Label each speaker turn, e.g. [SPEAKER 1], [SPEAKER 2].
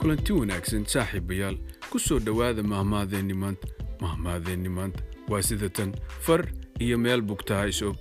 [SPEAKER 1] kulanti wanaagsan saaxiibayaal. Ku soo dhowaada mahmaadeenni maanta mahmaadeenni maanta. Waa sida tan far iyo meel bugtaha is og.